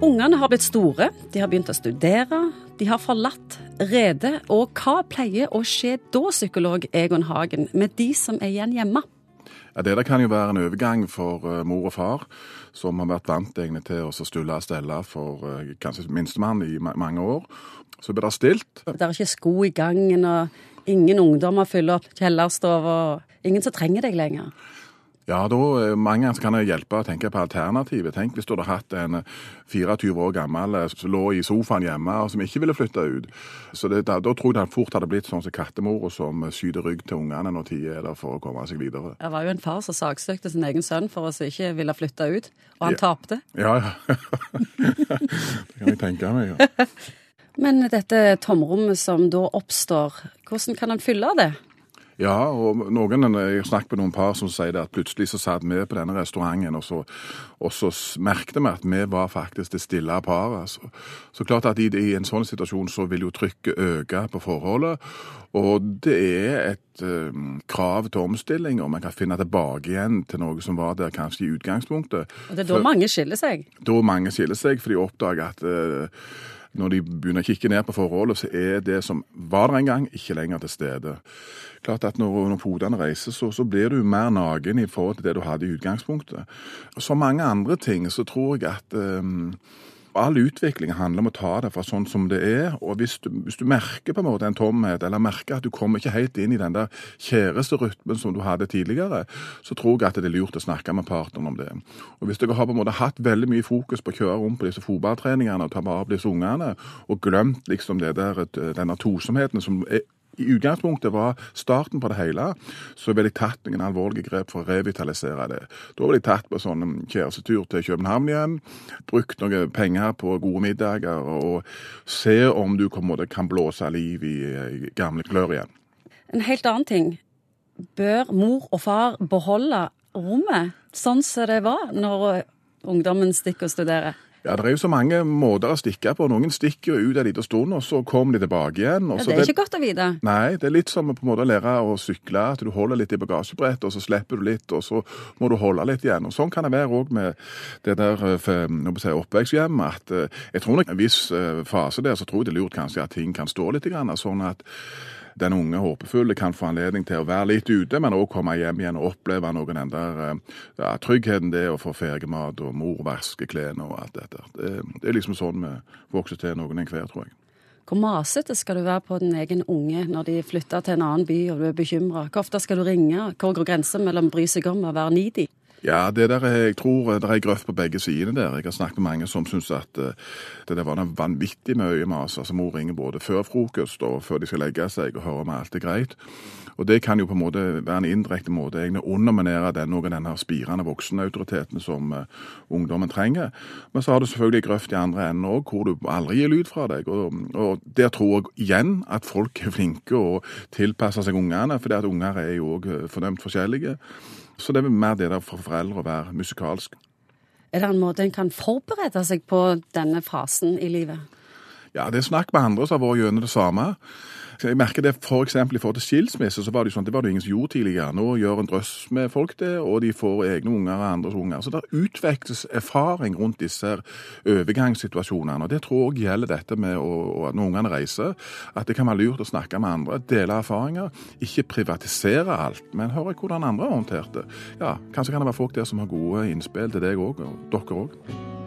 Ungene har blitt store, de har begynt å studere, de har forlatt redet. Og hva pleier å skje da, psykolog Egon Hagen, med de som er igjen hjemme? Ja, Det der kan jo være en overgang for uh, mor og far, som har vært vant egentlig til å stulle og stelle for uh, kanskje minstemann i ma mange år. Så blir det stilt. Det er ikke sko i gangen, og ingen ungdommer fyller opp kjellerstov, og ingen som trenger deg lenger. Ja, da eh, mange ganger kan jeg hjelpe å tenke på alternativet. Tenk hvis du hadde hatt en 24 år gammel som lå i sofaen hjemme og som ikke ville flytte ut. Så det, da, da, tror jeg det fort hadde blitt sånn som kattemora som syter rygg til ungene når tida er der for å komme seg videre. Det var jo en far som saksøkte sin egen sønn for å ikke ville flytte ut, og han ja. tapte. Ja, ja. det kan jeg tenke meg. ja. Men dette tomrommet som da oppstår, hvordan kan han fylle det? Ja, og noen, jeg snakket med noen par som sier det at plutselig så satt vi på denne restauranten, og så, og så merket vi at vi var faktisk det stille paret. Altså. Så klart at i, i, en sånn situasjon så vil jo trykket øke på forholdet. Og det er et um, krav til omstilling, og man kan finne tilbake igjen til noe som var der kanskje i utgangspunktet. Og det er da for, mange skiller seg? Da mange skiller seg, for de oppdager at uh, når de begynner å kikke ned på forholdet, så er det som var der en gang, ikke lenger til stede klart at når, når podene reiser, så, så, blir du mer naken i forhold til det du hadde i utgangspunktet. Som mange andre ting så tror jeg at um, All utvikling handler om å ta det fra sånn som det er. og Hvis du, hvis du merker på en måte en tomhet, eller merker at du kommer ikke helt inn i den der kjæresterytmen som du hadde tidligere, så tror jeg at det er lurt å snakke med partneren om det. Og Hvis dere har på en måte hatt veldig mye fokus på å kjøre rundt på disse fotballtreningene og ta vare på disse ungene, og glemt liksom det der, denne tosomheten som er i utgangspunktet var starten på det hele, så ville jeg tatt noen alvorlige grep for å revitalisere det. Da ville jeg tatt på sånn kjærestetur til København igjen, brukt noen penger på gode middager, og se om du kan blåse liv i, i gamle klør igjen. En helt annen ting. Bør mor og far beholde rommet sånn som det var når ungdommen stikker og studerer? Ja, Det er jo så mange måter å stikke på. Noen stikker jo ut en liten stund, og så kommer de tilbake igjen. ja, Det er ikke godt å vite. Nei, det er litt som på en måte å lære å sykle. At du holder litt i bagasjebrettet, og så slipper du litt, og så må du holde litt igjen. Og Sånn kan det være òg med det der eh, si, oppveksthjemmet. At eh, jeg tror nok en viss eh, fase der så tror jeg det er lurt kanskje at ting kan stå litt, sånn at den unge håpefulle kan få anledning til å være litt ute, men òg komme hjem igjen og oppleve noen den eh, ja, tryggheten det å få fergemat og mor vaske klærne og alt dette. Det, det, er liksom sånn vi vokser til noen enhver, tror jeg. Hvor masete skal du være på den egen unge når de flytter til en annen by og du er bekymra? Hvor ofte skal du ringe? Hvor går grensen mellom å bry seg om og være needy? Ja, det der, jeg tror det er grøft på begge sidene der. Jeg har snakket med mange som syns at uh, det der var en vanvittig mye mas. Altså Mor ringer både før frokost og før de skal legge seg og høre om alt er greit. Og Det kan jo på en måte være en indirekte måte egentlig underminere den, noe den spirende voksenautoriteten som uh, ungdommen trenger. Men så har du selvfølgelig grøft i andre enden òg, hvor du aldri gir lyd fra deg. Og, og Der tror jeg igjen at folk er flinke og tilpasser seg ungene, for unger er jo òg eh, fornømt forskjellige. Så det er mer det der for foreldre å være musikalsk. Er det en måte en kan forberede seg på denne fasen i livet? Ja, det er snakk med andre som har vært gjennom det samme. Jeg merker det f.eks. For i forhold til skilsmisse, så var det jo sånn, det var det ingen som gjorde tidligere. Nå gjør en drøss med folk det, og de får egne unger og andres unger. Så det utveksles erfaring rundt disse overgangssituasjonene. og Det tror jeg gjelder dette med å, når ungene reiser, at det kan være lurt å snakke med andre, dele erfaringer. Ikke privatisere alt, men høre hvordan andre har håndtert det. Ja, Kanskje kan det være folk der som har gode innspill til deg òg, og dere òg.